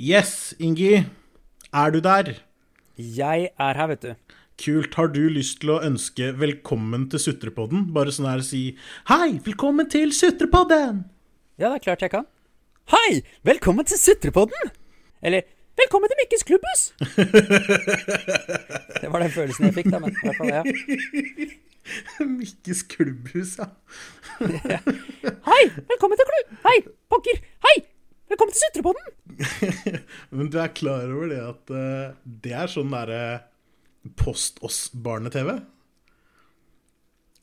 Yes, Ingi. Er du der? Jeg er her, vet du. Kult. Har du lyst til å ønske velkommen til Sutrepodden? Bare sånn her si Hei, velkommen til Sutrepodden! Ja, det er klart jeg kan. Hei! Velkommen til Sutrepodden! Eller Velkommen til Mikkes klubbhus! det var den følelsen jeg fikk, da, men i hvert fall, ja. Mikkes klubbhus, ja. Hei! Velkommen til klubb... Hei, pokker! Hei! Velkommen til Sutrepodden! Men du er klar over det at uh, det er sånn derre Post oss-barne-TV?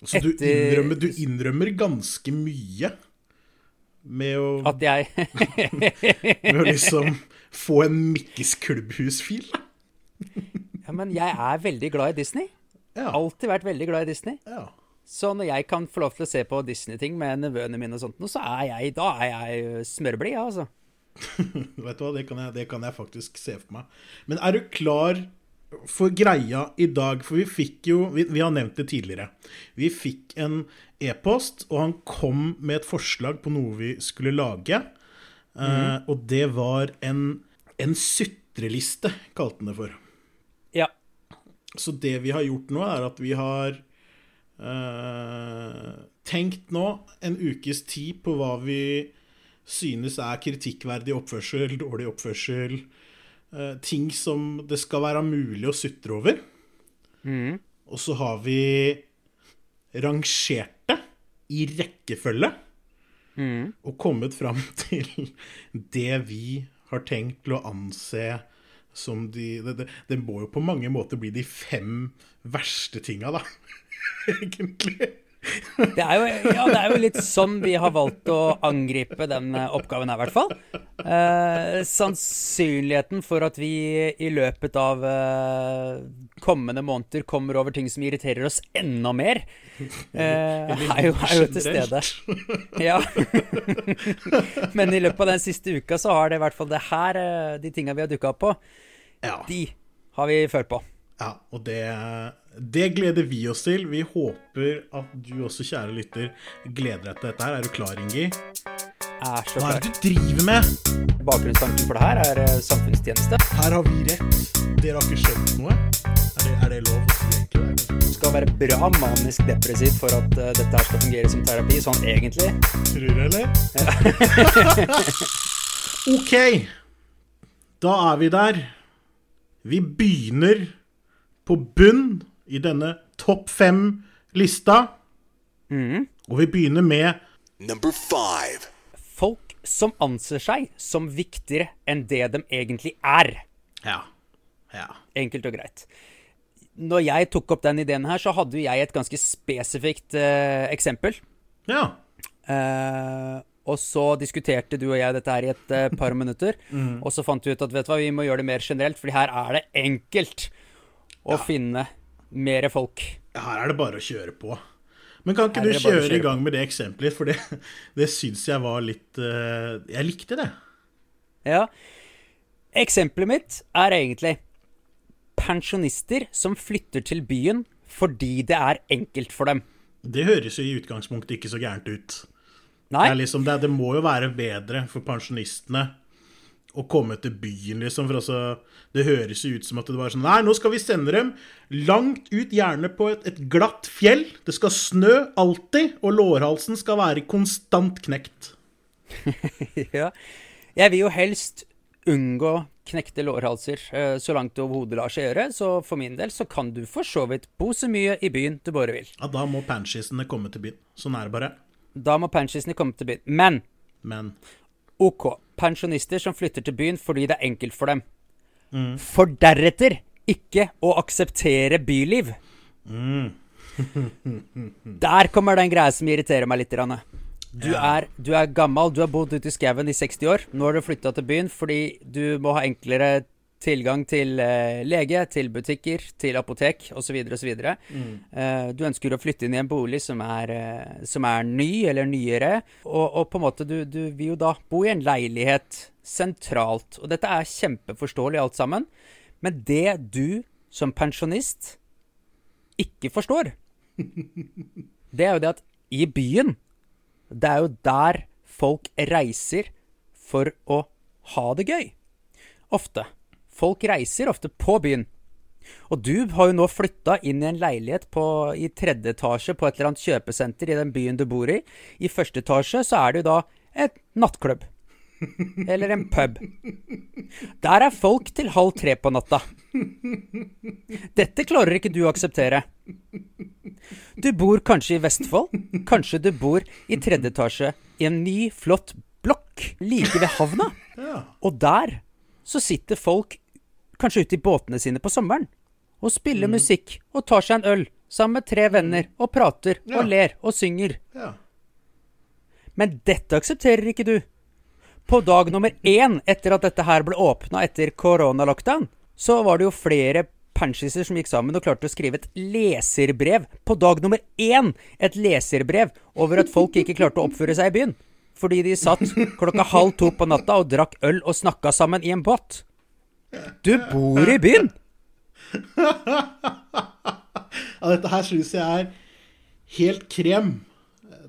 Så du innrømmer, du innrømmer ganske mye med å, At jeg med å liksom få en Mikkes klubbhus-fil. Ja, men jeg er veldig glad i Disney. Ja. Alltid vært veldig glad i Disney. ja. Så når jeg kan få lov til å se på Disney-ting med nevøene mine og sånt, så er jeg Da er jeg smørblid, altså. Vet du hva, det kan, jeg, det kan jeg faktisk se for meg. Men er du klar for greia i dag? For vi fikk jo Vi, vi har nevnt det tidligere. Vi fikk en e-post, og han kom med et forslag på noe vi skulle lage. Eh, og det var en, en sutreliste, kalte han det for. Ja. Så det vi har gjort nå, er at vi har uh, tenkt nå en ukes tid på hva vi synes er kritikkverdig oppførsel, dårlig oppførsel, eh, ting som det skal være mulig å sutre over. Og så har vi rangert det i rekkefølge og kommet fram til det vi har tenkt til å anse som de det må jo på mange måter bli de fem verste tinga, da. Egentlig. Det er, jo, ja, det er jo litt sånn vi har valgt å angripe den eh, oppgaven her, i hvert fall. Eh, sannsynligheten for at vi i løpet av eh, kommende måneder kommer over ting som irriterer oss enda mer, eh, er, jo, er jo til stede. Ja. Men i løpet av den siste uka så har det i hvert fall det her, eh, de tinga vi har dukka opp på, Ja. de har vi følt på. Ja, og det, det gleder vi oss til. Vi håper at du også, kjære lytter, gleder deg til dette her. Er du klar, Ingi? Er så Hva er det du driver med? Bakgrunnstanken for det her er eh, samfunnstjeneste. Her har vi rett. Dere har ikke skjønt noe. Er det, er det lov? Du skal være bra manisk depressiv for at uh, dette her skal fungere som terapi, sånn egentlig. Tror du, eller? ok. Da er vi der. Vi begynner på bunn i denne topp fem-lista. Og vi begynner med Number five. Folk som anser seg som viktigere enn det de egentlig er. Ja. Ja. Enkelt og greit. Når jeg tok opp den ideen her, så hadde jo jeg et ganske spesifikt uh, eksempel. Ja. Uh, og så diskuterte du og jeg dette her i et uh, par minutter. Og så fant vi ut at vet du hva, vi må gjøre det mer generelt, for her er det enkelt å finne mere folk. Her er det bare å kjøre på. Men kan ikke du å kjøre i kjøre gang med det eksempelet? For det, det syns jeg var litt eh, Jeg likte det. Ja. Eksempelet mitt er egentlig pensjonister som flytter til byen fordi det er enkelt for dem. Det høres jo i utgangspunktet ikke så gærent ut. Nei, Det, liksom, det, det må jo være bedre for pensjonistene å komme til byen, liksom. For altså, det høres jo ut som at det var sånn Nei, nå skal vi sende dem langt ut, gjerne på et, et glatt fjell. Det skal snø alltid, og lårhalsen skal være konstant knekt. ja. Jeg vil jo helst unngå knekte lårhalser eh, så langt det overhodet lar seg gjøre, så for min del så kan du for så vidt bo så mye i byen du bare vil. Ja, da må panchisene komme til byen. Sånn er det bare. Da må panchisene komme til byen. Men Men OK, pensjonister som flytter til byen fordi det er enkelt for dem. For deretter ikke å akseptere byliv. Der kommer den greia som irriterer meg litt. Du, er, du er gammel, du har bodd ute i skauen i 60 år. Nå har du flytta til byen fordi du må ha enklere tilgang til eh, lege, til butikker, til apotek osv. osv. Eh, du ønsker å flytte inn i en bolig som er, eh, som er ny eller nyere, og, og på en måte du, du vil jo da bo i en leilighet sentralt. Og dette er kjempeforståelig alt sammen, men det du som pensjonist ikke forstår, det er jo det at i byen, det er jo der folk reiser for å ha det gøy. ofte. Folk reiser ofte på byen. Og du har jo nå flytta inn i en leilighet på, i tredje etasje på et eller annet kjøpesenter i den byen du bor i. I første etasje så er det jo da et nattklubb. Eller en pub. Der er folk til halv tre på natta. Dette klarer ikke du å akseptere. Du bor kanskje i Vestfold. Kanskje du bor i tredje etasje i en ny, flott blokk like ved havna. Og der så sitter folk kanskje ute i båtene sine på sommeren og spiller musikk og tar seg en øl sammen med tre venner og prater Ja. og ler og synger. ja. Men dette aksepterer ikke du. På dag nummer én etter at dette her ble åpna etter koronalockdown, så var det jo flere panchiser som gikk sammen og klarte å skrive et leserbrev på dag nummer én. Et leserbrev over at folk ikke klarte å oppføre seg i byen. Fordi de satt klokka halv to på natta og drakk øl og snakka sammen i en båt. Du bor i byen! Ja, dette her syns jeg er helt krem.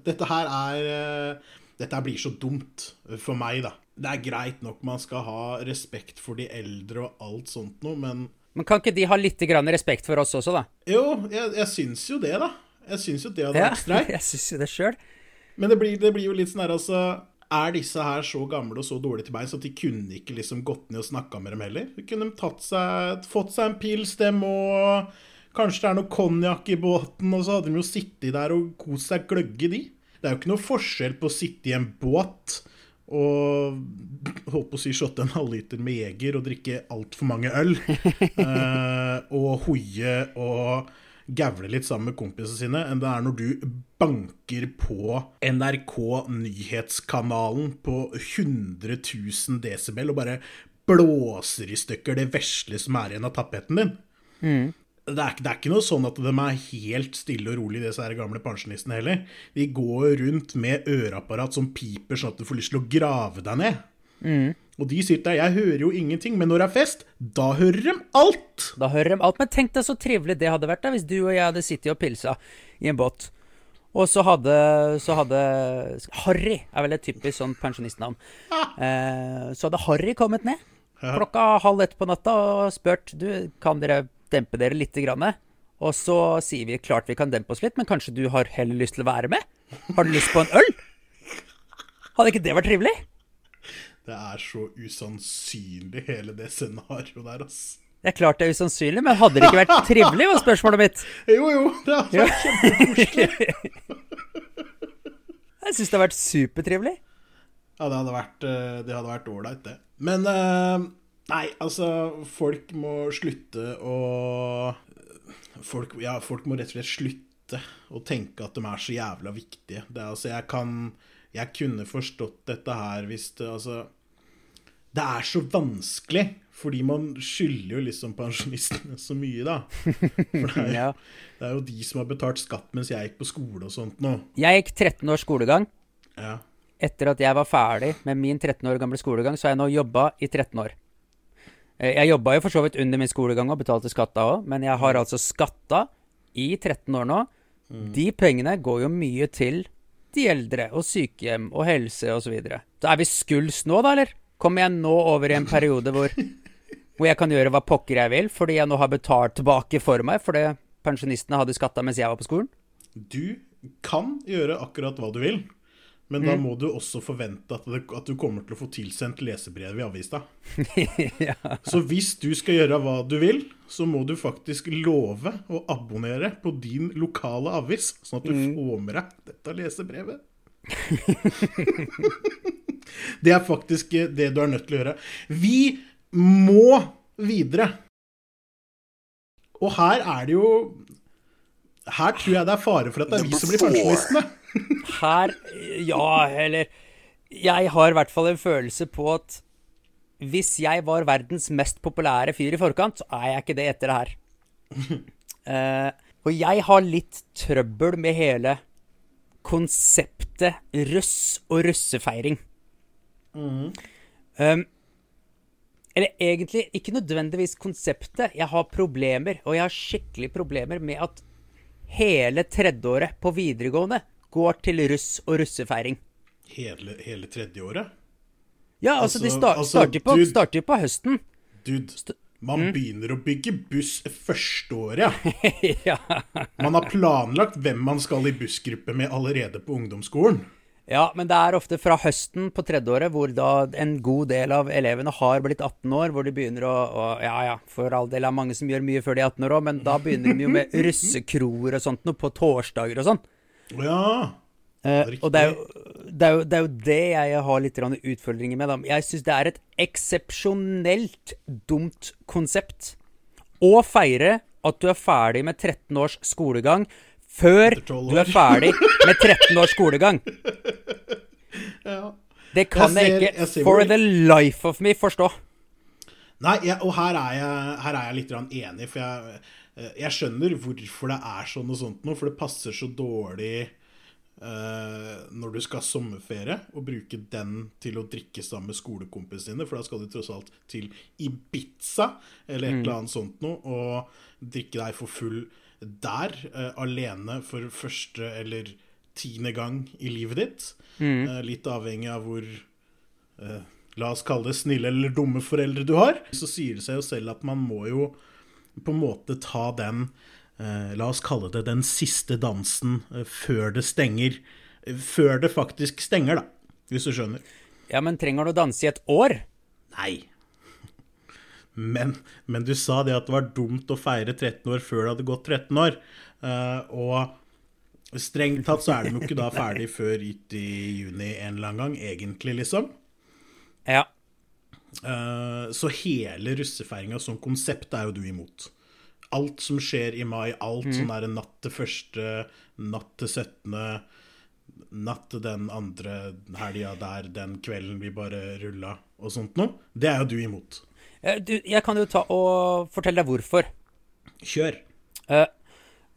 Dette her er eh, Dette her blir så dumt for meg, da. Det er greit nok man skal ha respekt for de eldre og alt sånt noe, men Men kan ikke de ha litt grann respekt for oss også, da? Jo, jeg, jeg syns jo det, da. Jeg syns jo det hadde Ja, vært streit. jeg syns jo det sjøl. Men det blir, det blir jo litt sånn her, altså Er disse her så gamle og så dårlige til beins at de kunne ikke liksom gått ned og snakka med dem heller? De kunne seg, fått seg en pils, dem, og kanskje det er noe konjakk i båten, og så hadde de jo sittet der og kost seg gløgge, de. Det er jo ikke noe forskjell på å sitte i en båt og holdt på å si shotte en halvliter med Jeger og drikke altfor mange øl, eh, og hoie og gavle litt sammen med kompisene sine, enn det er når du banker på NRK Nyhetskanalen på 100 000 desibel og bare blåser i stykker det vesle som er igjen av tapeten din. Det er, det er ikke noe sånn at de er helt stille og rolig, disse her gamle pensjonistene heller. De går rundt med øreapparat som piper sånn at du får lyst til å grave deg ned. Og de sier til deg 'jeg hører jo ingenting', men når det er fest, da hører de alt! Da hører de alt. Men tenk deg så trivelig det hadde vært da hvis du og jeg hadde sittet og pilsa i en båt. Og så hadde, så hadde Harry er vel et typisk sånn pensjonistnavn. Eh, så hadde Harry kommet ned klokka halv ett på natta og spurt du, kan dere dempe dere litt. grann. Og så sier vi klart vi kan dempe oss litt, men kanskje du har heller lyst til å være med? Har du lyst på en øl? Hadde ikke det vært trivelig? Det er så usannsynlig, hele det scenarioet der, ass. Det er klart det er usannsynlig, men hadde det ikke vært trivelig, var spørsmålet mitt. Jo, jo, det hadde vært kjempekoselig. Jeg syns det har vært supertrivelig. Ja, det hadde vært eh, Det hadde vært ålreit, det. Men eh, Nei, altså Folk må slutte å folk, Ja, folk må rett og slett slutte å tenke at de er så jævla viktige. Det, altså, jeg kan Jeg kunne forstått dette her hvis det Altså Det er så vanskelig, fordi man skylder jo liksom pensjonistene så mye, da. For det er, Ja. det er jo de som har betalt skatt mens jeg gikk på skole og sånt nå. Jeg gikk 13 års skolegang. Ja. Etter at jeg var ferdig med min 13 år gamle skolegang, så har jeg nå jobba i 13 år. Eh, Jeg jobba jo for så vidt under min skolegang og betalte skatt da òg, men jeg har altså skatta i 13 år nå. De pengene går jo mye til de eldre og sykehjem og helse osv. Så, videre. så er vi skuls nå, da, eller? Kommer jeg nå over i en periode hvor, hvor jeg kan gjøre hva pokker jeg vil, fordi jeg nå har betalt tilbake for meg fordi pensjonistene hadde skatta mens jeg var på skolen? Du kan gjøre akkurat hva du vil, men da må du også forvente at, det, at du kommer til å få tilsendt lesebrev i avisa. ja. Så hvis du skal gjøre hva du vil, så må du faktisk love å abonnere på din lokale avis, sånn at du får med deg dette lesebrevet. det er faktisk det du er nødt til å gjøre. Vi må videre. Og her er det jo Her tror jeg det er fare for at det er vi som blir pensjonistene. Her Ja, eller Jeg har i hvert fall en følelse på at hvis jeg var verdens mest populære fyr i forkant, så er jeg ikke det etter det her. Uh, og jeg har litt trøbbel med hele konseptet russ og russefeiring. Um, eller egentlig ikke nødvendigvis konseptet. Jeg har problemer, og jeg har skikkelig problemer med at hele tredjeåret på videregående går til russ og russefeiring. Hele, hele tredjeåret? Ja, altså, de Altså- sta altså, starter, på, dude, starter på høsten. Dude, man begynner å bygge buss første året, ja. ja. Man har planlagt hvem man skal i bussgruppe med allerede på ungdomsskolen. Ja, men det er ofte fra høsten på tredjeåret hvor da en god del av elevene har blitt 18 år, hvor de begynner å, å Ja ja, for all del er mange som gjør mye før de er 18 år òg, men da begynner de jo med russekroer og sånt noe på torsdager og sånn. Ja. Eh, og det er, jo, det, er jo, det er jo det jeg har litt utfordringer med. Da. Jeg syns det er et eksepsjonelt dumt konsept å feire at du er ferdig med 13 års skolegang før du er ferdig med 13 års skolegang. ja. Det kan Jeg jeg, ikke jeg ser for the life of me forstå. Nei, jeg, og her er jeg, her er jeg litt enig, for jeg, eh, jeg skjønner hvorfor det er sånn og sånt nå, for det passer så dårlig Uh, når du skal ha sommerferie, og bruke den til å drikke sammen med skolekompisene dine, for da skal du tross alt til Ibiza eller et eller annet sånt noe, og drikke deg for full der, uh, alene for første eller tiende gang i livet ditt. Eh, litt avhengig av hvor uh, La oss kalle det snille eller dumme foreldre du har. Så sier det seg jo selv at man må jo på en måte ta den La oss kalle det den siste dansen før det stenger. Før det faktisk stenger, da. Hvis du skjønner. Ja, men trenger du å danse i et år? Nei. Men, men du sa det at det var dumt å feire 13 år før det hadde gått 13 år. Eh, og strengt tatt så er de jo ikke da ferdig før ut i juni en eller annen gang, egentlig, liksom. Ja. Eh, så hele russefeiringa som konsept er jo du imot. Alt som skjer i mai, alt sånn der natt til første, natt til 17., natt til den andre helga der, den kvelden vi bare rulla og sånt noe, det er jo du imot. Eh, Du, jeg kan jo ta og fortelle deg hvorfor. Kjør. Eh,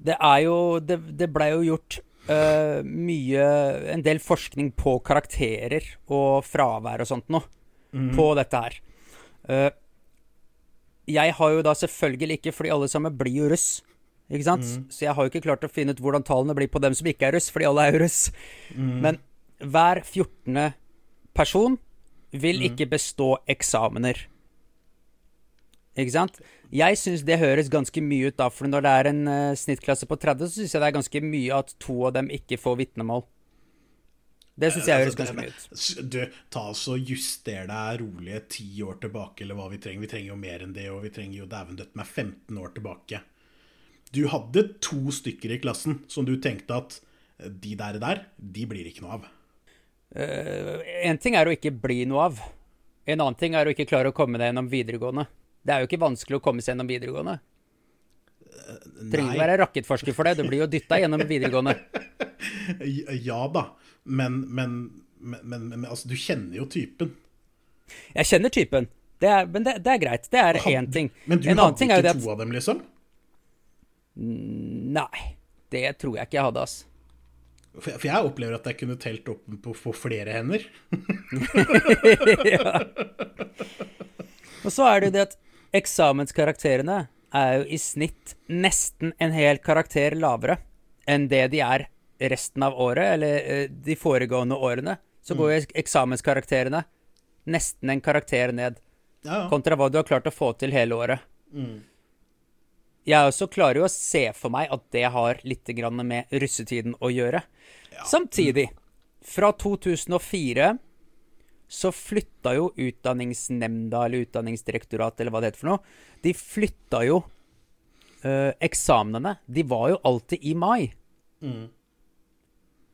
det er jo Det, det blei jo gjort uh, mye En del forskning på karakterer og fravær og sånt noe. På dette her. Uh, jeg har jo da selvfølgelig ikke, fordi alle sammen blir jo russ. Ikke sant? Så jeg har jo ikke klart å finne ut hvordan tallene blir på dem som ikke er russ, fordi alle er jo russ. Men hver 14. person vil ikke bestå eksamener. Ikke sant? Jeg syns det høres ganske mye ut, da, for når det er en uh, snittklasse på 30, så syns jeg det er ganske mye at to av dem ikke får vitnemål. Det syns jeg høres Altså, ganske mye ut. Du, ta så Juster deg rolig ti år tilbake, eller hva vi trenger. Vi trenger jo mer enn det, og vi trenger jo dæven døtte meg 15 år tilbake. Du hadde to stykker i klassen som du tenkte at eh, de der, der de blir ikke noe av. En ting er å ikke bli noe av. En annen ting er å ikke klare å komme deg gjennom videregående. Det er jo ikke vanskelig å komme seg gjennom videregående. Trenger ikke være rakettforsker for det. Du blir jo dytta gjennom videregående. Ja da, men, men, men, men, altså, du kjenner jo typen. Jeg kjenner typen. Det er, men det, det er greit. Det er én ting. Men du en hadde ikke at to av dem, liksom? Nei, det tror jeg ikke jeg hadde, ass. For jeg opplever at jeg kunne telt opp på, på flere hender. ja. Og så er det jo det at eksamenskarakterene er jo i snitt nesten en hel karakter lavere enn det de er resten av året, eller eh, de foregående årene. Så går jo eksamenskarakterene nesten en karakter ned, Ja, ja. kontra hva du har klart å få til hele året. Jeg også klarer jo å se for meg at det har litt med russetiden å gjøre. Samtidig, fra 2004 så flytta jo Utdanningsnemnda, eller Utdanningsdirektoratet, eller hva det heter for noe, de flytta jo eh, eksamenene. De var jo alltid i mai.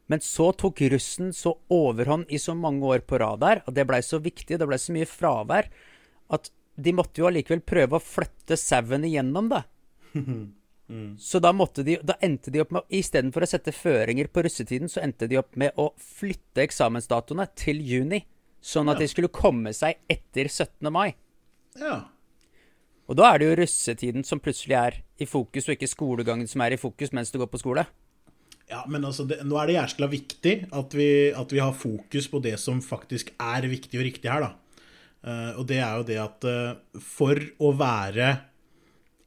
Men så tok russen så overhånd i så mange år på rad der, og det blei så viktig, det blei så mye fravær, at de måtte jo allikevel prøve å flytte sauen igjennom det. Så da de Da endte de opp med Istedenfor å sette føringer på russetiden, så endte de opp med å flytte eksamensdatoene til juni. Sånn at de skulle komme seg etter 17. mai. ja. Og da er det jo russetiden som plutselig er i fokus, og ikke skolegangen som er i fokus mens du går på skole. Ja, men altså, det, nå er det jæskla viktig at vi, at vi har fokus på det som faktisk er viktig og riktig her, da. Uh, og det er jo det at uh, for å være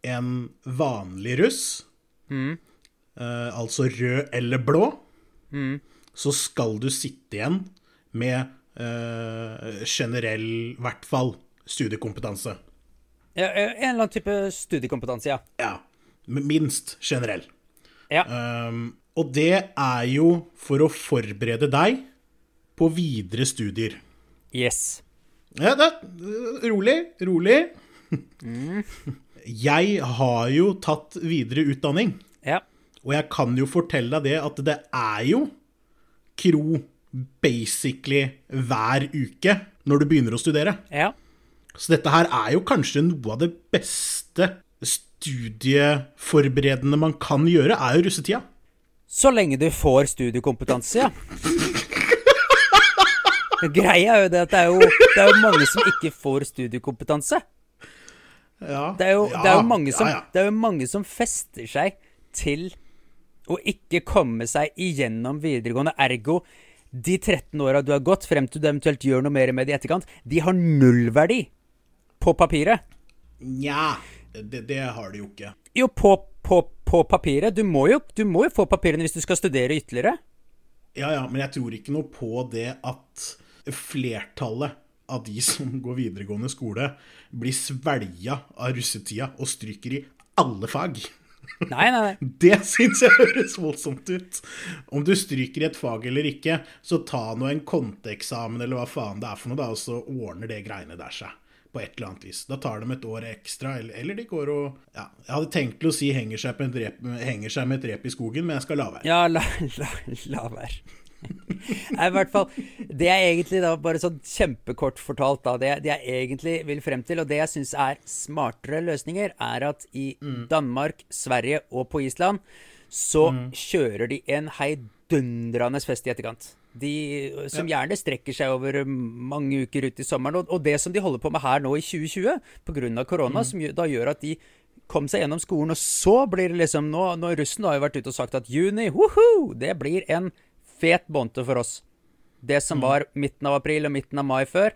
en vanlig russ, eh, altså rød eller blå, så skal du sitte igjen med eh, generell, i hvert fall, studiekompetanse. Ja, En eller annen type studiekompetanse, ja. Ja. Minst generell. Ja. Um, og det er jo for å forberede deg på videre studier. Yes. Ja, det, rolig, rolig. Jeg har jo tatt videre utdanning, Ja. og jeg kan jo fortelle deg det at det er jo kro basically hver uke når du begynner å studere. Ja. Så dette her er jo kanskje noe av det beste studieforberedende man kan gjøre, er jo russetida. Så lenge du får studiekompetanse, ja. Greia er jo det at det er jo, det er jo mange som ikke får studiekompetanse. Ja, Det er jo, det er mange, som, ja, ja. Det er jo mange som fester seg til å ikke komme seg igjennom videregående. Ergo, de 13 åra du har gått, frem til du eventuelt gjør noe mer med det i etterkant, de har nullverdi på papiret. Nja, det, det har de jo ikke. Jo, på, på, på papiret. Du må, jo, du må jo få papirene hvis du skal studere ytterligere. Ja, ja, men jeg tror ikke noe på det at flertallet av de som går videregående skole, blir svelga av russetida og stryker i alle fag. Nei, nei, nei. Det syns jeg høres voldsomt ut. Om du stryker i et fag eller ikke, så ta nå en konteeksamen eller hva faen det er for noe, da, og så ordner det greiene der seg. På et eller annet vis. Da tar de et år ekstra, eller, eller de går og Ja, jeg hadde tenkt til å si henger seg, rep, henger seg med et rep i skogen, men jeg skal la være. Ja, la, la, la være. Nei, i hvert fall Det jeg egentlig da bare sånn kjempekort fortalt da, det, det jeg egentlig vil frem til, og det jeg syns er smartere løsninger, er at i Danmark, Sverige og på Island så kjører de en heidundrende fest i etterkant. De, som gjerne strekker seg over mange uker ut i sommeren. Og, og det som de holder på med her nå i 2020, pga. korona, som da gjør at de kom seg gjennom skolen, og så blir det liksom Nå, nå Russen har jo vært ute og sagt at juni, woho, det blir en fet bonte for oss. Det som var midten av april og midten av mai før,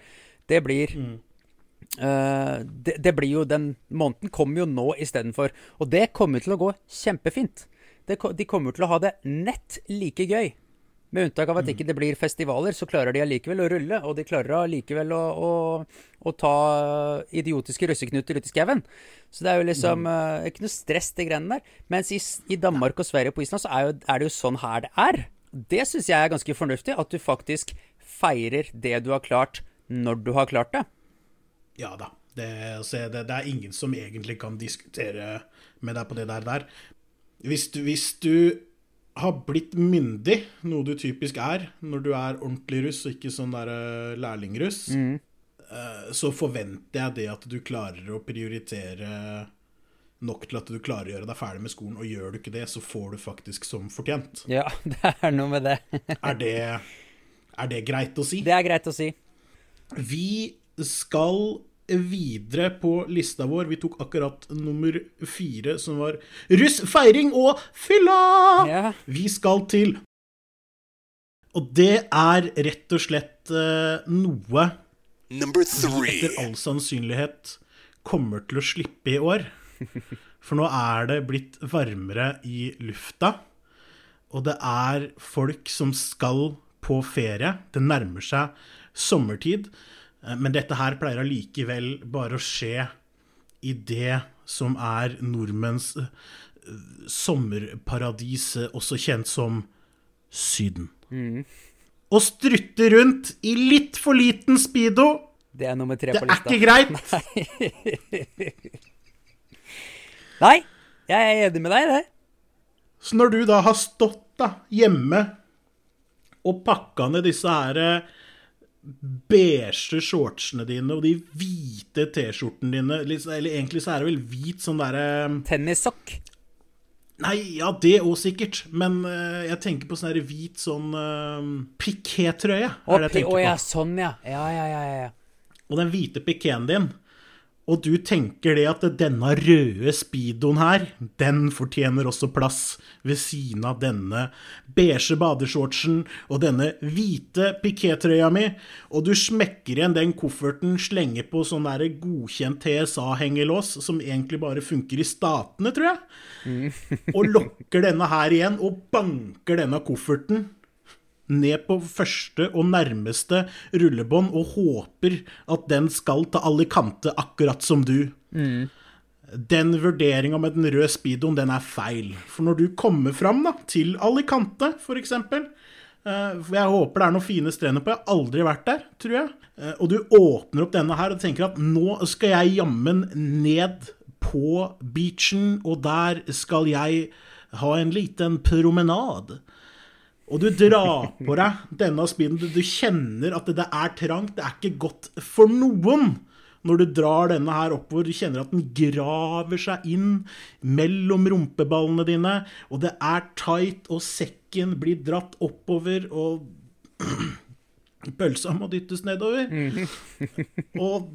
det blir eh, det, det blir jo Den måneden kommer jo nå istedenfor. Og det kommer til å gå kjempefint. Det, de kommer til å ha det nett like gøy. Med unntak av at ikke det blir festivaler, så klarer de allikevel å rulle. Og de klarer allikevel å, å, å ta idiotiske russeknuter ut i skauen. Så det er jo liksom uh, ikke noe stress, de greiene der. Mens i, i Danmark og Sverige og på Island så er, jo, er det jo sånn her det er. Det syns jeg er ganske fornuftig. At du faktisk feirer det du har klart, når du har klart det. Ja da. Det, altså, det, det er ingen som egentlig kan diskutere med deg på det der. der. Hvis du, hvis du har blitt myndig, noe du typisk er når du er ordentlig russ og ikke sånn der uh, lærlingruss, eh, så forventer jeg det at du klarer å prioritere nok til at du klarer å gjøre deg ferdig med skolen. Og gjør du ikke det, så får du faktisk som fortjent. Ja, det er noe med det. Er det, er det greit å si? Det er greit å si. Vi skal videre på lista vår. Vi tok akkurat nummer fire, som var russ, feiring og fylla! Ja. Vi skal til Og det er rett og slett uh, noe Number three. etter all sannsynlighet kommer til å slippe i år. For nå er det blitt varmere i lufta, og det er folk som skal på ferie. Det nærmer seg sommertid, eh, men dette her pleier allikevel bare å skje i det som er nordmenns eh, sommerparadis, eh, også kjent som Syden. Å strutte rundt i litt for liten speedo, Det er nummer tre det på er ikke greit. Nei, jeg er enig med deg i det. Så når du da har stått da hjemme og pakka ned disse her eh, beige shortsene dine og de hvite T-skjortene dine Eller egentlig så er det vel hvit sånn derre Tennissokk. Nei, ja, det òg sikkert. Men uh, jeg tenker på sånn her hvit sånn uh, pikétrøye. Å, oh, ja, sånn ja. Ja, ja, ja. ja. Og den hvite pikéen din. Og du tenker det at denne røde speedoen her, den fortjener også plass ved siden av denne beige badeshortsen og denne hvite pikétrøya mi, og du smekker igjen den kofferten, slenger på sånn der godkjent TSA-hengelås, som egentlig bare funker i statene, tror jeg, og lokker denne her igjen, og banker denne kofferten ned på første og nærmeste rullebånd og håper at den skal til Alicante akkurat som du. Den vurderinga med den røde speedoen, den er feil. For når du kommer fram da, til Alicante, eksempel eh, Jeg håper det er noen fine strender på. Jeg har aldri vært der, tror jeg. Eh, Og du åpner opp denne her og tenker at nå skal jeg jammen ned på beachen, og der skal jeg ha en liten promenade. Og du drar på deg denne speeden. Du, kjenner at det, det er trangt. Det er ikke godt for noen når du drar denne her oppover. Du kjenner at den graver seg inn mellom rumpeballene dine. Og det er tight, og sekken blir dratt oppover, og pølsa må dyttes nedover. og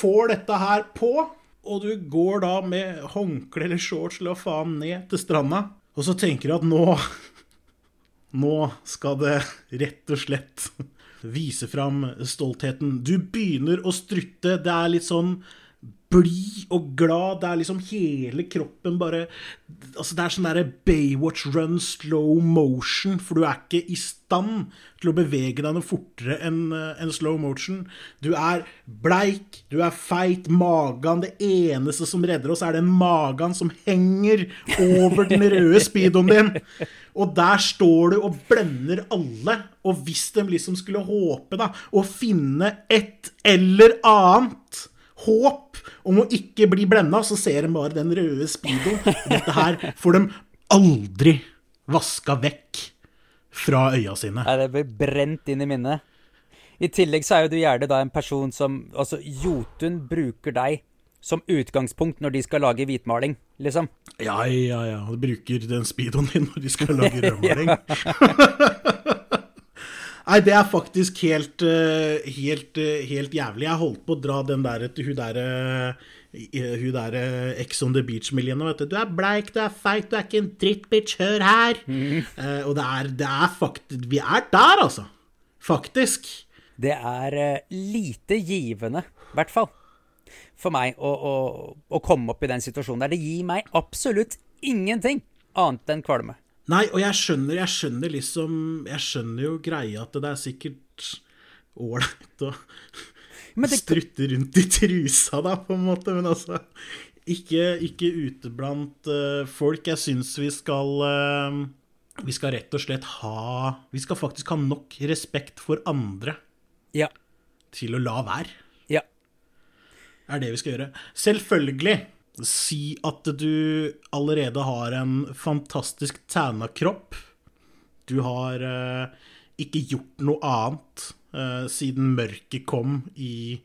får dette her på, og du går da med håndkle eller shorts eller hva faen ned til stranda. Og så tenker du at nå nå skal det rett og slett vise fram stoltheten. Du begynner å strutte. Det er litt sånn blid og glad. Det er liksom hele kroppen bare Altså, det er sånn derre Baywatch run slow motion, for du er ikke i stand til å bevege deg noe fortere enn en slow motion. Du er bleik, du er feit, magen Det eneste som redder oss, er den magen som henger over den røde speedoen din. Og der står du og blender alle. Og hvis de liksom skulle håpe da, å finne et eller annet håp om å ikke bli blenda, så ser de bare den røde speedoen. Dette her får de aldri vaska vekk fra øya sine. Nei, det blir brent inn i minnet. I tillegg så er jo du gjerne da en person som Altså, Jotun bruker deg som utgangspunkt når de skal lage hvitmaling, liksom. Ja, ja, ja. De bruker den speedoen din når de skal lage rødmaling. Nei, det er faktisk helt, eh, helt, eh, helt jævlig. Jeg holdt på å dra den der til hun der eh, Hun der Ex on the Beach-miljøene, vet du. Du er bleik, du er feit, du er ikke en dritt, bitch, hør her. Eh, og det er, det er faktisk Vi er der, altså. Faktisk. Det er lite givende, i hvert fall, for meg å, å, å komme opp i den situasjonen der. Det gir meg absolutt ingenting annet enn kvalme. Nei, og jeg skjønner, jeg skjønner liksom Jeg skjønner jo greia at det er sikkert ålreit å det- strutte rundt i trusa, da, på en måte, men altså Ikke, ikke ute blant uh, folk. Jeg syns vi skal uh, Vi skal rett og slett ha Vi skal faktisk ha nok respekt for andre Ja. til å la være. Ja. er det vi skal gjøre. Selvfølgelig, si at du allerede har en fantastisk tæna kropp. Du har eh, ikke gjort noe annet eh, siden mørket kom i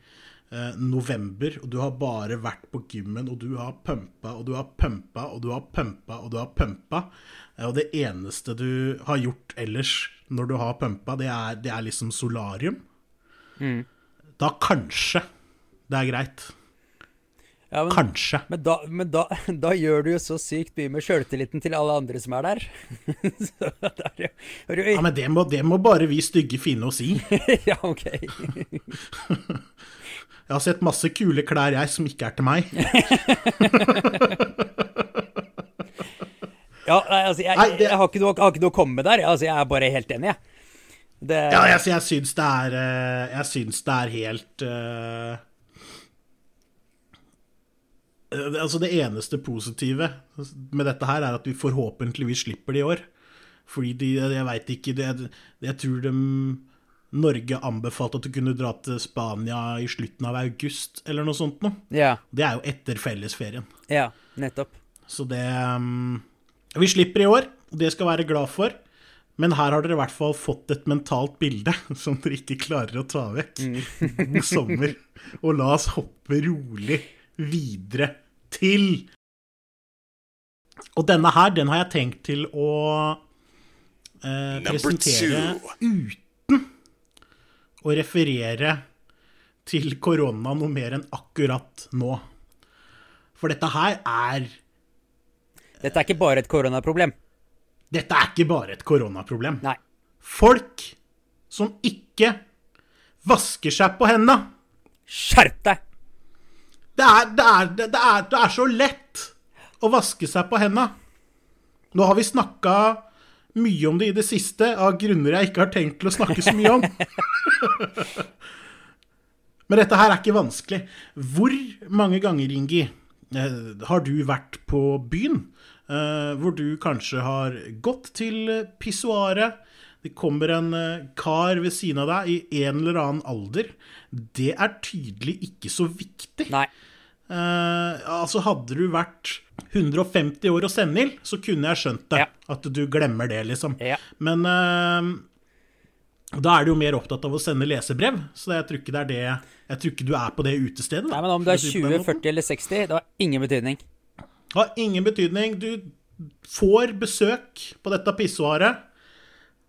eh, november, og du har bare vært på gymmen, og du har pumpa, og du har pumpa, og du har pumpa, og du har pumpa. Eh, og det eneste du har gjort ellers når du har pumpa, det er, det er liksom solarium. Da kanskje det er greit. Ja men, Kanskje. men, da, men da, da gjør du jo så sykt mye med sjøltilliten til alle andre som er der. så der er jo er jo... Ja, men det må, det må bare vi stygge finne oss i. Ja, ok. Jeg har sett masse kule klær, jeg, som ikke er til meg. Ja, nei, altså, jeg, jeg, jeg, har ikke noe, har ikke noe å komme med der. Altså, jeg er bare helt enig, jeg. Det, Ja, jeg, jeg syns det er eh, Jeg syns det er helt eh, Altså, det eneste positive med dette her, er at vi forhåpentligvis slipper det i år. Fordi de, jeg veit ikke det, Jeg tror de Norge anbefalte at du kunne dra til Spania i slutten av august, eller noe sånt noe. ja, Det er jo etter fellesferien. ja, nettopp. Så det um, Vi slipper i år, og det skal være glad for. Men her har dere i hvert fall fått et mentalt bilde som dere ikke klarer å ta vekk. God sommer. Og la oss hoppe rolig videre til Og denne her, den har jeg tenkt til å eh, presentere uten å referere til korona noe mer enn akkurat nå. For dette her er Dette er ikke bare et koronaproblem. Dette er ikke bare et koronaproblem. Nei. Folk som ikke vasker seg på hendene. Skjerp deg! Det er, det, er, det, er, det er så lett å vaske seg på hendene. Nå har vi snakka mye om det i det siste, av grunner jeg ikke har tenkt til å snakke så mye om. Men dette her er ikke vanskelig. Hvor mange ganger, Ingi, eh, har du vært på byen? Eh, hvor du kanskje har gått til pissoaret. Det kommer en eh, kar ved siden av deg i en eller annen alder. Det er tydelig ikke så viktig. Nei. Eh, altså Hadde du vært 150 år og senil, så kunne jeg skjønt det. Ja. At du glemmer det, liksom. Ja. Men eh, da er du jo mer opptatt av å sende lesebrev, så jeg tror ikke det er det Jeg tror ikke du er på det utestedet. da, Nei, men om du er å si det på 20, 40 eller 60, det har ingen betydning. Det Har ingen betydning. Du får besøk på dette pissoaret,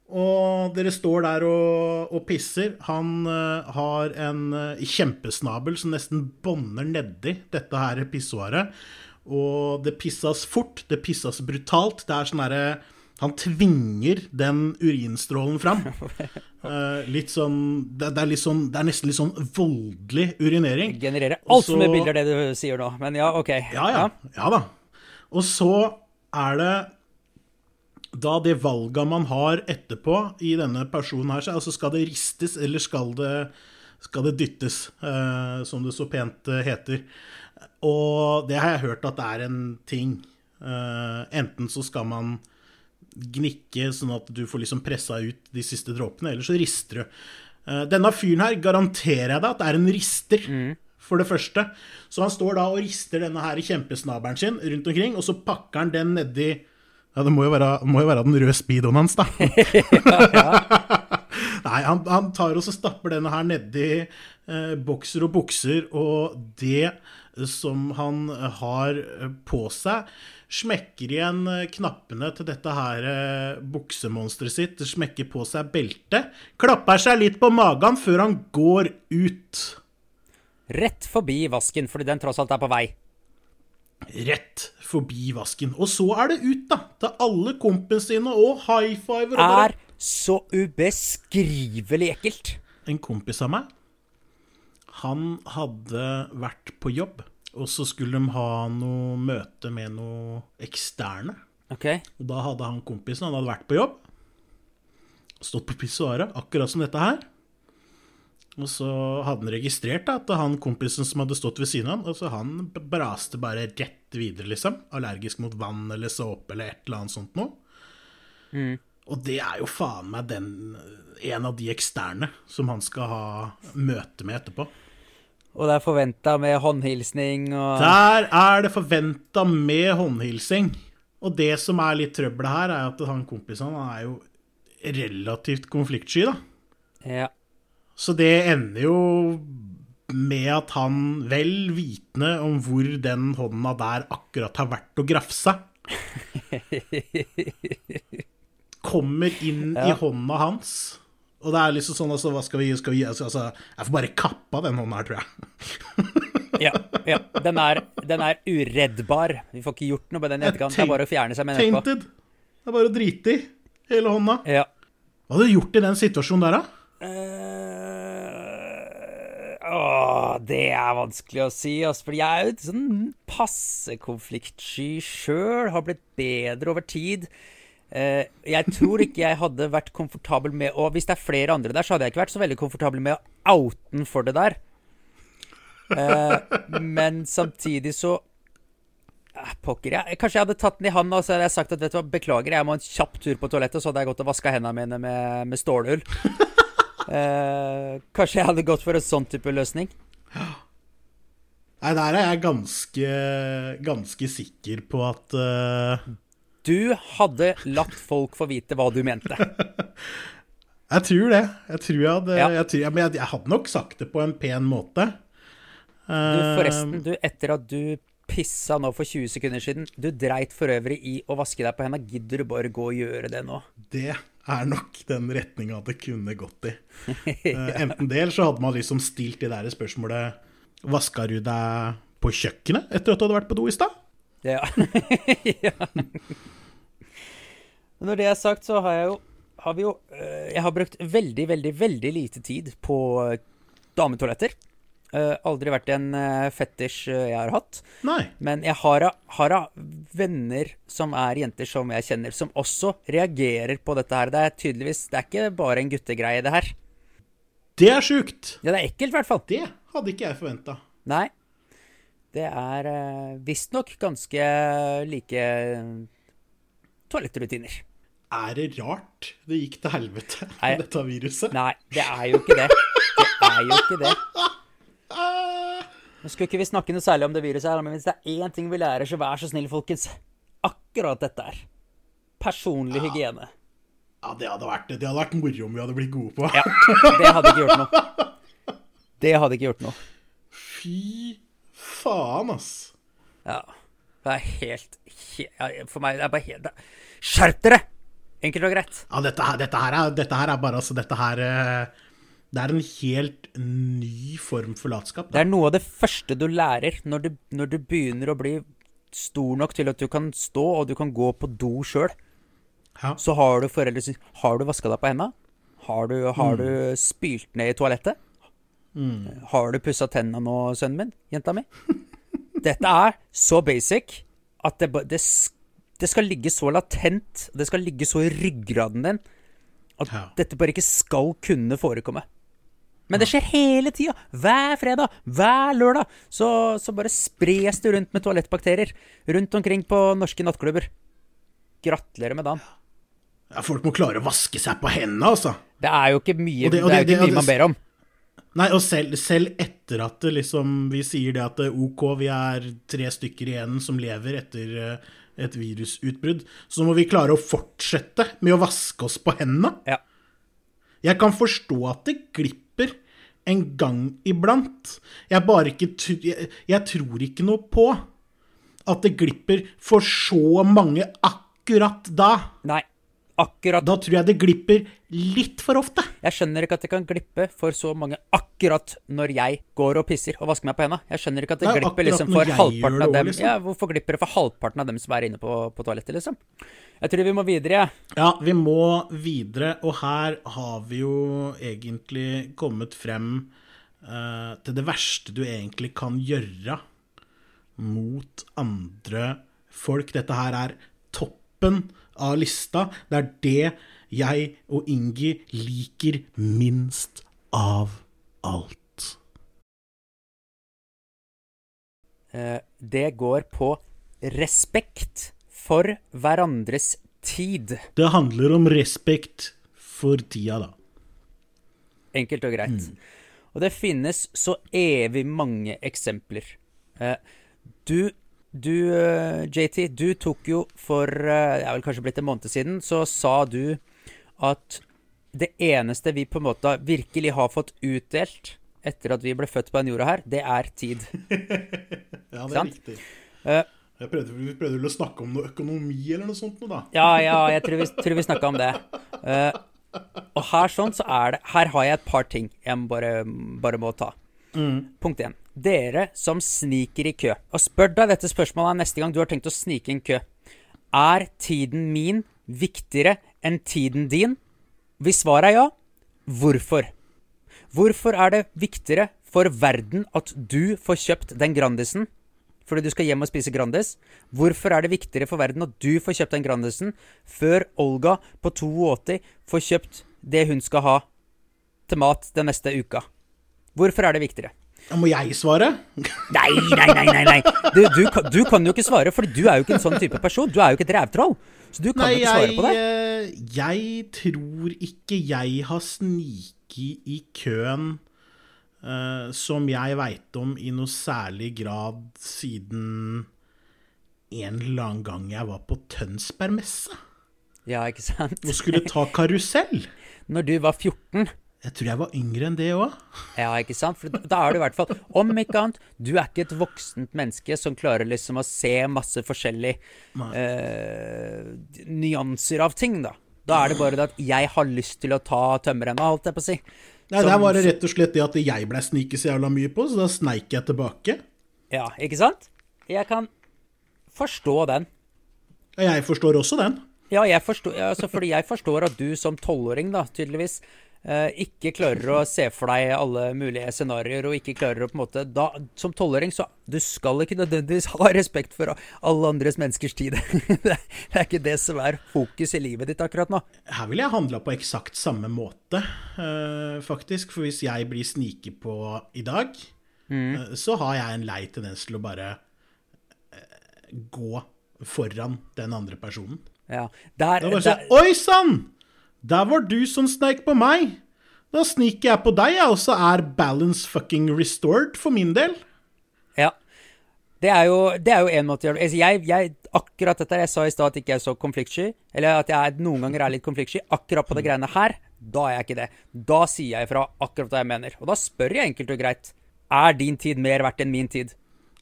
og dere står der og, og pisser. Han uh, har en uh, kjempesnabel som nesten bånder nedi dette her pissoaret. Og det pissas fort, det pissas brutalt. Det er sånn derre Han tvinger den urinstrålen fram. Uh, litt sånn det, det, er litt sånn det er nesten litt sånn voldelig urinering. Det Genererer alt altfor mye så- bilder, det du sier nå. Men ja, OK. Ja, ja. Ja da. Og så er det da det valget man har etterpå i denne personen her, så altså skal det ristes, eller skal det, skal det dyttes, eh, som det så pent eh, heter. Og det har jeg hørt at det er en ting. Eh, enten så skal man gnikke sånn at du får liksom pressa ut de siste dråpene, eller så rister du. Eh, denne fyren her garanterer jeg deg at det er en rister, for det første. Så han står da og rister denne her kjempesnabelen sin rundt omkring, og så pakker han den nedi Ja, det må jo være, må jo være den røde speedoen hans, da. Nei, han, han tar og stapper denne her nedi eh, bokser og bukser, og det som han har på seg, smekker igjen eh, knappene til dette her eh, buksemonsteret sitt, smekker på seg beltet, klapper seg litt på magen før han går ut. Rett forbi vasken, fordi den tross alt er på vei. Rett forbi vasken. Og så er det ut, da. Til alle kompisene sine og high fiver. og bare- Er så ubeskrivelig ekkelt. En kompis av meg, han hadde vært på jobb, og så skulle de ha noe møte med noe eksterne. Okay. Og da hadde han kompisen, han hadde vært på jobb, stått på pissoaret, akkurat som dette her. Og så hadde han registrert da, at han kompisen som hadde stått ved siden av han, altså han braste bare rett videre, liksom. Allergisk mot vann eller såpe eller et eller annet sånt noe. Og det er jo faen meg den, en av de eksterne som han skal ha møte med etterpå. Og det er forventa med håndhilsning og Der er det forventa med håndhilsing. Og det som er litt trøbbelet her, er at han kompisen han er jo relativt konfliktsky, da. Ja. Så det ender jo med at han, vel vitende om hvor den hånda der akkurat har vært og grafsa, kommer inn i hånda hans. Og det er liksom sånn, altså, hva skal vi, skal vi altså, altså, Jeg får bare kappa den hånda her, tror jeg. ja, ja. Den, er, den er ureddbar. Vi får ikke gjort noe med den i etterkant. Det er bare å fjerne seg med den etterpå. Tainted. Det er bare å drite i hele hånda. Ja. Hva hadde du gjort i den situasjonen der, da? Eh, åh, det er vanskelig å si, altså. Fordi jeg er jo sånn passe konfliktsky sjøl. Har blitt bedre over tid. Eh, jeg tror ikke jeg hadde vært komfortabel med Og hvis det er flere andre der, så hadde jeg ikke vært så veldig komfortabel med å oute for det der. Eh, men samtidig så Pokker, jeg. Kanskje jeg hadde tatt den i handa og så hadde jeg sagt at vet du hva, beklager, jeg må en kjapp tur på toalettet, så hadde jeg gått og vaska hendene mine med, med stålull. Eh, kanskje jeg hadde gått for en sånn type løsning. Nei, der er jeg ganske, ganske sikker på at uh... Du hadde latt folk få vite hva du mente. Jeg tror det. Jeg tror jeg hadde Ja. jeg, tror, jeg, men jeg, jeg hadde nok sagt det på en pen måte. Du, Eh, forresten, du, etter at du pissa nå for 20 sekunder siden Du dreit for øvrig i å vaske deg på henda. Gidder du bare gå og gjøre det nå? Det er nok den retninga det kunne gått i. Eh, enten det, eller så hadde man liksom stilt det der spørsmålet Vaska du deg på kjøkkenet etter at du hadde vært på do i stad? Ja. ja. Når det er sagt, så har jeg jo har vi jo øh, Jeg har brukt veldig, veldig, veldig lite tid på øh, dametoaletter. Uh, aldri vært en uh, fetisj øh, jeg har hatt. Nei. Men jeg har har da venner som er jenter som jeg kjenner, som også reagerer på dette her. Det er tydeligvis Det er ikke bare en guttegreie, det her. Det er sjukt! Ja, det er ekkelt, i hvert fall. Det hadde ikke jeg forventa. Nei. Det er uh, visstnok ganske like eh, toalettrutiner. Er det rart det gikk til helvete med dette viruset? Nei, det er jo ikke det. Det er jo ikke det. Nå skulle ikke vi snakke noe særlig om det viruset her, men hvis det er én ting vi lærer, så vær så snill, folkens. Akkurat dette her. Personlig hygiene. Ja, det hadde vært, det hadde vært moro om vi hadde blitt gode på. Ja, det hadde ikke gjort noe. Det hadde ikke gjort noe. Fy faen, ass. Ja. Det er helt, helt For meg, det er bare helt Skjerp dere! Enkelt og greit. Ja, dette her, dette her, er, dette her er bare altså Dette her eh, Det er en helt ny form for latskap. Det er noe av det første du lærer når du, når du begynner å bli stor nok til at du kan stå og du kan gå på do sjøl. Ja. Så har du foreldre som sier Har du vaska deg på henda? Har du, har du spylt ned i toalettet? Har du pussa tenna nå, sønnen min? Jenta mi? Dette er så basic at det, det, det skal ligge så latent, det skal ligge så i ryggraden din, at Ja. dette bare ikke skal kunne forekomme. Men det skjer hele tida. Hver fredag, hver lørdag, så, så bare spres det rundt med toalettbakterier rundt omkring på norske nattklubber. Gratulerer med dagen. Ja, folk må klare å vaske seg på hendene, altså. Det er jo ikke mye, Og det- og det, det- ikke mye man ber om. Nei, og selv, selv etter at det liksom, vi sier det at eh, OK, vi er tre stykker igjen som lever etter eh, et virusutbrudd, så må vi klare å fortsette med å vaske oss på hendene. Ja. Jeg kan forstå at det glipper en gang iblant. Jeg bare ikke jeg, jeg tror ikke noe på at det glipper for så mange akkurat da. Nei, akkurat. Da tror jeg det glipper litt for ofte. Jeg skjønner ikke at det kan glippe for så mange akkurat når jeg går og pisser og vasker meg på henda. Jeg skjønner ikke at det det glipper liksom for halvparten gjør av dem. liksom. Ja, hvorfor glipper det for halvparten av dem som er inne på, på toalettet, liksom? Jeg tror vi må videre. Ja, vi må videre, og her har vi jo egentlig kommet frem uh, til det verste du egentlig kan gjøre mot andre folk. Dette her er toppen av lista. Det er det jeg og Ingi liker minst av alt. Eh, Det går på respekt for hverandres tid. Det handler om respekt for tida, da. Enkelt og greit. Og det finnes så evig mange eksempler. Eh, Du, du eh, JT, du tok jo for eh, Det er vel kanskje blitt en måned siden, så sa du at det eneste vi på en måte virkelig har fått utdelt etter at vi ble født på den jorda her, det er tid. Ja, det er riktig. Jeg prøvde, vi prøvde vel å snakke om noe økonomi eller noe sånt, nå, da. Ja, ja, jeg tror vi, tror vi snakka om det. Uh, og her sånn så er det Her har jeg et par ting jeg bare, bare må ta. Punkt én. Dere som sniker i kø. Og spør deg dette spørsmålet neste gang du har tenkt å snike i en kø. Er tiden min viktigere enn tiden din? Hvis svaret er ja, hvorfor? Hvorfor er det viktigere for verden at du får kjøpt den Grandisen fordi du skal hjem og spise Grandis? Hvorfor er det viktigere for verden at du får kjøpt den Grandisen før Olga på 82 får kjøpt det hun skal ha til mat den neste uka? Hvorfor er det viktigere? Må jeg svare? Nei, nei, nei, nei, nei. Du, du, kan- du kan jo ikke svare, for du er jo ikke en sånn type person. Du er jo ikke et rævtroll. Så du kan Nei, jo ikke svare jeg, på det. eh, jeg tror ikke jeg har sniket i køen eh, som jeg veit om i noe særlig grad siden en eller annen gang jeg var på Tønsbergmesse Ja, ikke sant? og skulle ta karusell. Når du var 14 Jeg tror jeg var yngre enn det òg. Ja, ikke sant? For da er du i hvert fall Om ikke annet, du er ikke et voksent menneske som klarer liksom å se masse forskjellige uh, nyanser av ting, da. Da er det bare det at jeg har lyst til å ta tømmerrenna, holdt jeg på å si. Nei, Som- Der var det rett og slett det at jeg blei sniket så jævla mye på, så da sneik jeg tilbake. Ja, ikke sant? Jeg kan forstå den. Jeg forstår også den. Ja, jeg forstår, altså fordi jeg forstår at du som tolvåring, da, tydeligvis, ikke klarer å se for deg alle mulige scenarioer, og ikke klarer å på en måte da, Som tolvåring, så du skal ikke nødvendigvis ha respekt for alle andres menneskers tid. det er ikke det som er fokus i livet ditt akkurat nå. Her ville jeg handla på eksakt samme måte, uh, faktisk. For hvis jeg blir sniket på i dag, mm. uh, så har jeg en lei tendens til å bare gå foran den andre personen. Ja, der, det bare sånn Oi sann! Der var du som sneik på meg! Da sniker jeg på deg, og så er balance fucking restored for min del. Ja. Det er jo, det er jo en måte å gjøre det altså, jeg, jeg, Akkurat dette jeg sa i stad at ikke er så konfliktsky, eller at jeg noen ganger er litt konfliktsky, akkurat på det greiene her, da er jeg ikke det. Da sier jeg ifra akkurat hva jeg mener. Og da spør jeg enkelt og greit er din tid mer verdt enn min tid.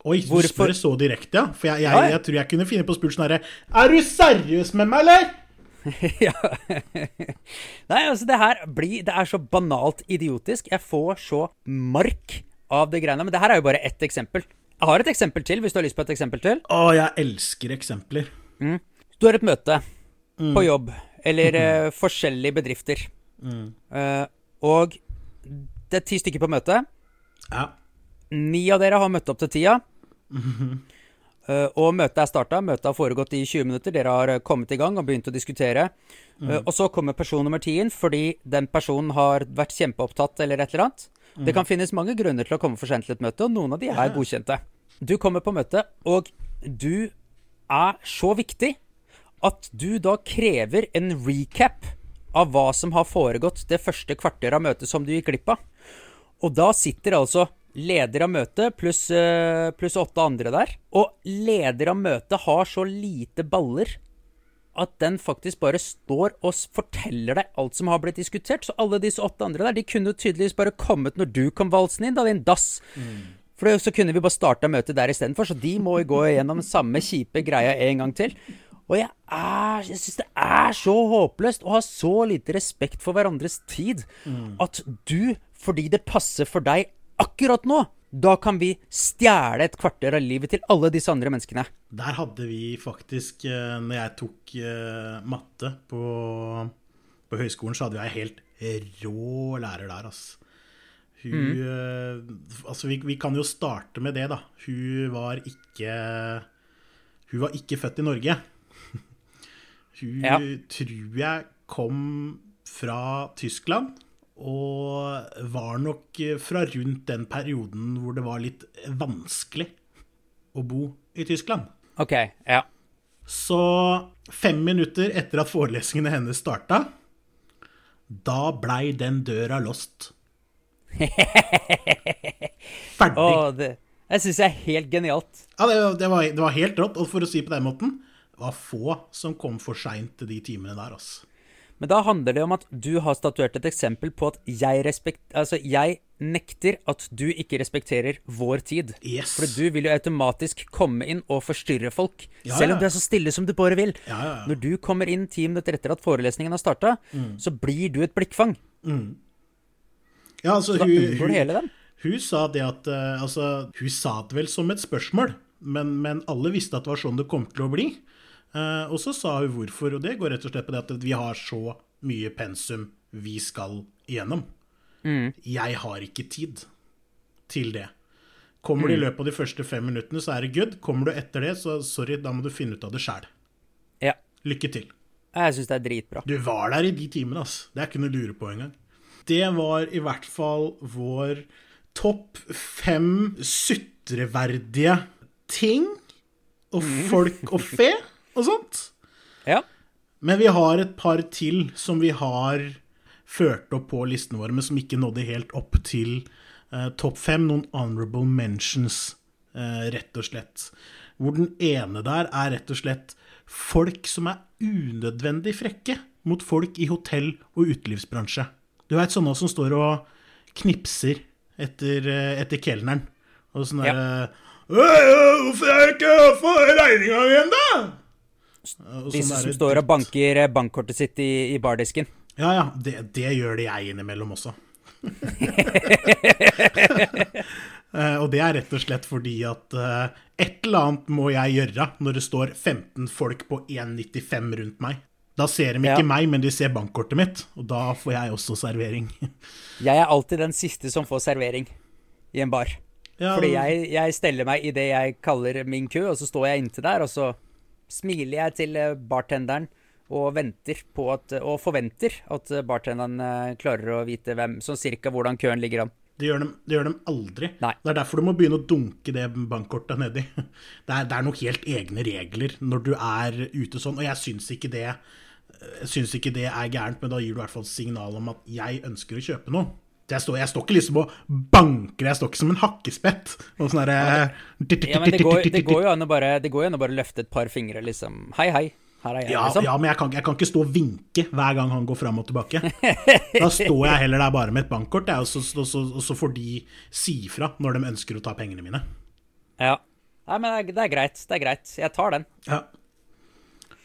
Oi, du Hvorfor? spør så direkte, ja? For jeg, jeg, jeg, jeg, tror jeg kunne finne på å spørre sånn herre Er du seriøs med meg, eller? ja. Nei, altså, det her blir Det er så banalt idiotisk. Jeg får så mark av det greiene. Men det her er jo bare ett eksempel. Jeg har et eksempel til, hvis du har lyst på et eksempel til. Å, jeg elsker eksempler. Mm. Du har et møte mm. på jobb, eller uh, forskjellige bedrifter. Mm. Uh, og det er ti stykker på møtet. Ja. Ni av dere har møtt opp til tida. Uh, og møtet er starta. Møtet har foregått i 20 minutter. Dere har uh, kommet i gang og begynt å diskutere. Mm. og så kommer person nummer 10 inn fordi den personen har vært kjempeopptatt eller et eller annet. Mm. Det kan finnes mange grunner til å komme for sent til et møte, og noen av de er godkjente. Du kommer på møtet, og du er så viktig at du da krever en recap av hva som har foregått det første kvarteret av møtet som du gikk glipp av. Og da sitter altså leder av møtet pluss pluss åtte andre der. Og leder av møtet har så lite baller at den faktisk bare står og forteller deg alt som har blitt diskutert. Så alle disse åtte andre der, de kunne tydeligvis bare kommet når du kom valsende inn, da, din dass. Mm. For så kunne vi bare starta møtet der istedenfor, så de må jo gå gjennom samme kjipe greia en gang til. Og jeg, er, jeg syns det er så håpløst å ha så lite respekt for hverandres tid mm. at du, fordi det passer for deg, akkurat nå, da kan vi stjele et kvarter av livet til alle disse andre menneskene. Der hadde vi faktisk, eh, når jeg tok uh, matte på, på, høyskolen, så hadde vi ei helt rå lærer der, altså. Hun mm. uh, Altså, vi, vi, kan jo starte med det, da. Hun var ikke Hun var ikke født i Norge. hun ja. tror jeg kom fra Tyskland og var nok fra rundt den perioden hvor det var litt vanskelig å bo i Tyskland. Ok, ja. Så fem minutter etter at forelesningene hennes starta, da blei den døra lost. Ferdig. Oh, det, jeg syns det er helt genialt. Ja, det, det, var, det, var, helt rått. Og for å si på den måten, det var få som kom for seint til de timene der, altså. Men da handler det om at du har statuert et eksempel på at jeg, respekt, altså jeg nekter at du ikke respekterer vår tid. Yes. For du vil jo automatisk komme inn og forstyrre folk. Ja, selv om du er så stille som du bare vil. Ja, Når du kommer inn ti minutter etter at forelesningen har starta, mm. så blir du et blikkfang. Mm. Ja, altså, så da unngår du hele den. Hun sa det at uh, Altså, hun sa det vel som et spørsmål, men, men alle visste at det var sånn det kom til å bli. Uh, og så sa hun hvorfor, og det går rett og slett på det at vi har så mye pensum vi skal igjennom. Mm. Jeg har ikke tid til det. Kommer du i mm. løpet av de første fem minuttene, så er det good. Kommer du etter det, så sorry, da må du finne ut av det sjæl. Ja. Lykke til. Jeg syns det er dritbra. Du var der i de timene, ass. Det er ikke noe å lure på engang. Det var i hvert fall vår topp fem sutreverdige ting og mm. folk og fe og sånt. Ja. Men vi har et par til som vi har ført opp på listene våre, men som ikke nådde helt opp til uh, topp fem. Noen honorable mentions, uh, rett og slett. Hvor den ene der er rett og slett folk som er unødvendig frekke mot folk i hotell- og utelivsbransje. Du veit sånne som står og knipser etter, uh, etter kelneren. Og sånn derre ja. 'Hvorfor har jeg ikke fått regninga igjen, da?' De som, står og banker eh, bankkortet sitt i, i bardisken. Ja, ja. Det, det gjør det jeg innimellom også. uh, og det er rett og slett fordi at uh, et eller annet må jeg gjøre når det står 15 folk på 1,95 rundt meg. Da ser de Ja. ikke meg, men de ser bankkortet mitt, og da får jeg også servering. Jeg er alltid den siste som får servering i en bar. Ja, Fordi jeg, jeg steller meg i det jeg kaller min kø, og så står jeg inntil der, og så smiler jeg til eh, bartenderen og venter på at Og forventer at eh, bartenderen eh, klarer å vite hvem sånn cirka hvordan køen ligger an. Det gjør, de, det gjør de aldri. Nei. Det er derfor du må begynne å dunke det bankkortet nedi. Det er, det er noen helt egne regler når du er ute sånn, og jeg syns ikke det jeg syns ikke det er gærent, men da gir du i hvert fall signal om at jeg ønsker å kjøpe noe. Jeg står, jeg står ikke liksom og banker, jeg står ikke som en hakkespett. Og sånn derre Ja, men det går, det går jo an å bare løfte et par fingre, liksom. Hei, hei. Her er jeg, Ja, liksom. ja, men jeg kan, jeg kan ikke stå og vinke hver gang han går fram og tilbake. Da står jeg heller der bare med et bankkort, og, så, får de si fra når de ønsker å ta pengene mine. Ja. Nei, men det er, det er greit. Det er greit. Jeg tar den. Ja.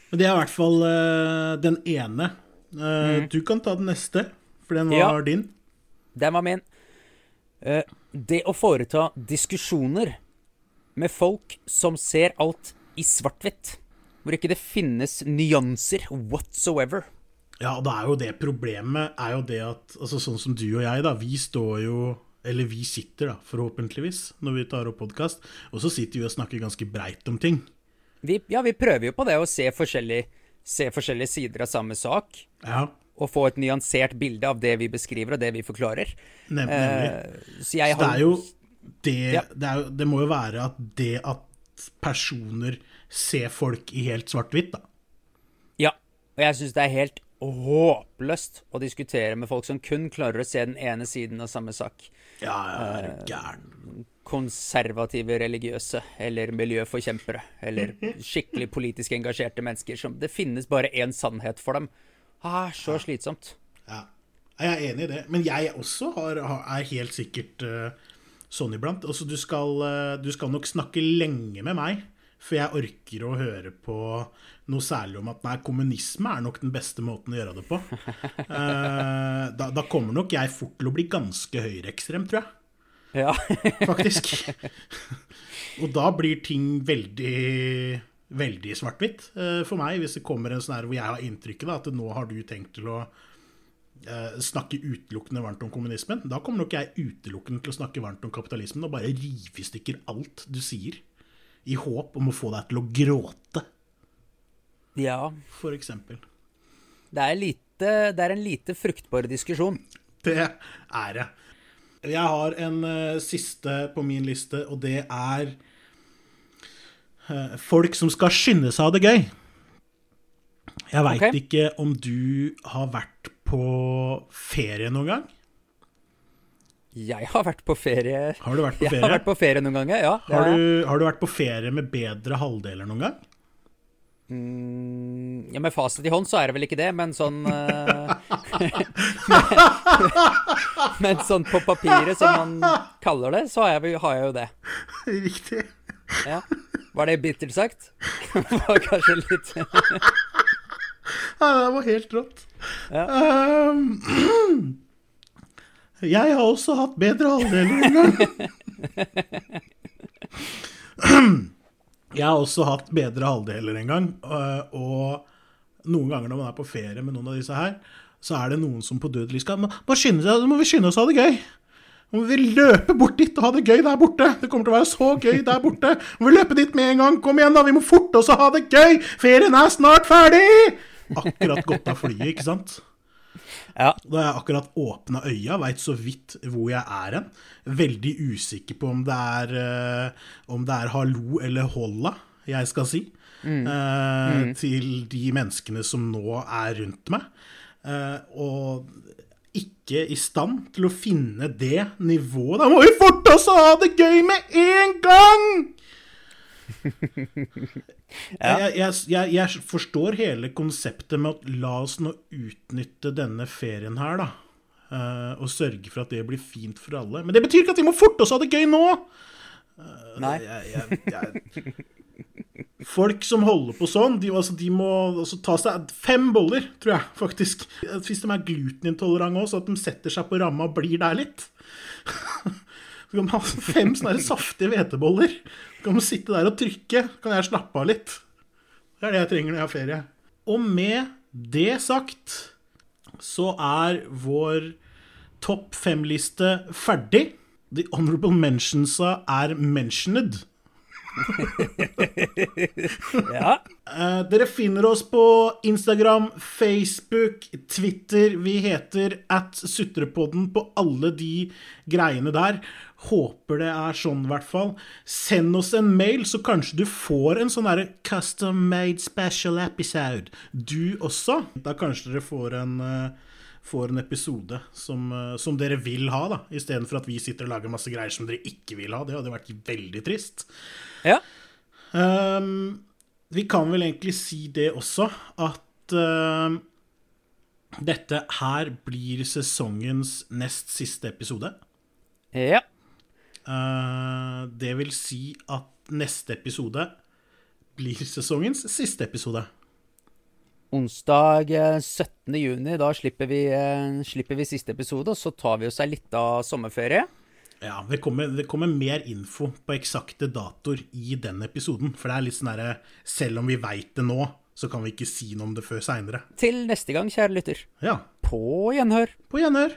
Men det er i hvert fall uh, den ene. Eh, Du kan ta den neste, for den var Ja. din. Den var min. Eh, det å foreta diskusjoner med folk som ser alt i svart-hvitt, hvor ikke det finnes nyanser whatsoever. Ja, og da er jo det problemet er jo det at altså Sånn som du og jeg, da. Vi står jo Eller vi sitter, da, forhåpentligvis, når vi tar opp podkast. Og så sitter vi og snakker ganske breit om ting. Vi, ja, vi prøver jo på det å se, forskjellige, se forskjellige sider av samme sak. Ja, Og få et nyansert bilde av det vi beskriver og det vi forklarer. nemlig. Eh, så jeg Så det er jo det, Ja. det, er det må jo være at det at personer ser folk i helt svart-hvitt, da. Ja, og jeg syns det er helt håpløst å diskutere med folk som kun klarer å se den ene siden av samme sak. Ja, ja, er Eh, gæren. Konservative religiøse, eller miljøforkjempere, eller skikkelig politisk engasjerte mennesker som Det finnes bare én sannhet for dem. Ah, så slitsomt. Ja. Jeg er enig i det. Men jeg også har, er helt sikkert uh, sånn iblant. Altså, du skal, uh, du skal nok snakke lenge med meg før jeg orker å høre på noe særlig om at nei, kommunisme er nok den beste måten å gjøre det på. Uh, da, da kommer nok jeg fort til å bli ganske høyreekstrem, tror jeg. Ja. faktisk. og da blir ting veldig veldig svart-hvitt eh, for meg, hvis det kommer en sånn her hvor jeg har inntrykket da, at nå har du tenkt til å eh, snakke utelukkende varmt om kommunismen. Da kommer nok jeg utelukkende til å snakke varmt om kapitalismen og bare rive i stykker alt du sier, i håp om å få deg til å gråte, ja. for eksempel. Det er, lite, det er en lite fruktbar diskusjon. Det er det. Jeg har en uh, siste på min liste, og det er folk som skal skynde seg å ha det gøy. Jeg veit okay. ikke om du har vært på ferie noen gang? Jeg har vært på ferie Har du vært på Jeg har vært på ferie noen ganger, ja. Har du, har du vært på ferie med bedre halvdeler noen gang? Mm, ja, Med fasit i hånd så er det vel ikke det, men sånn eh, Men sånn på papiret, som man kaller det, så har jeg, har jeg jo det. Riktig. Ja. Var det bittert sagt? var kanskje litt Ja, det var helt rått. Ja. Um, jeg har også hatt bedre halvdeler en gang. Jeg har også hatt bedre halvdeler en gang, og noen ganger når man er på ferie med noen av disse her, så er det noen som på dødelig skal må, må skynde seg, må vi skynde oss å ha det gøy. Nå må vi løpe bort dit og ha det gøy der borte. Det kommer til å være så gøy der borte. Nå må vi løpe dit med en gang. Kom igjen, da. Vi må forte oss og ha det gøy. Ferien er snart ferdig. Akkurat gått av flyet, ikke sant? Ja. Da har jeg akkurat åpna øya, veit så vidt hvor jeg er hen. Veldig usikker på om det er, eh, om det er hallo eller holla jeg skal si. eh, Til de menneskene som nå er rundt meg. Uh, og ikke i stand til å finne det nivået. Da må vi forte oss å ha det gøy med en gang! Jeg, jeg, jeg, jeg forstår hele konseptet med at la oss nå utnytte denne ferien her, da. Uh, og sørge for at det blir fint for alle. Men det betyr ikke at vi må forte oss å ha det gøy nå! Nei. Jeg, jeg, jeg, folk som holder på sånn, de, altså, de må altså, ta seg fem boller, tror jeg faktisk. Hvis de er glutenintolerante òg, så at de setter seg på ramma og blir der litt. Så kan man ha fem sånne saftige hveteboller. Så kan man sitte der og trykke. Kan jeg slappe av litt. Det er det jeg trenger når jeg har ferie. Og med det sagt, så er vår topp fem-liste ferdig. The honorable mentionsa er mentioned. Ja. Uh, dere finner oss på Instagram, Facebook, Twitter. Vi heter at Sutrepodden på alle de greiene der. Håper det er sånn, i hvert fall. Send oss en mail, så kanskje du får en sånn derre custom made special episode. Du også. Da kanskje dere får en eh, får en episode som, eh, som dere vil ha, da, istedenfor at vi sitter og lager masse greier som dere ikke vil ha. Det hadde vært veldig trist. ja. Um, vi kan vel egentlig si det også, at uh, dette her blir sesongens nest siste episode. Ja. Uh, det vil si at neste episode blir sesongens siste episode. Onsdag eh, 17. juni, da slipper vi, eh, slipper vi siste episode, og så tar vi oss ei lita sommerferie. Ja, det kommer, det kommer mer info på eksakte datoer i den episoden. For det er litt sånn derre Selv om vi veit det nå, så kan vi ikke si noe om det før seinere. Til neste gang, kjære lytter. Ja. På gjenhør. På gjenhør.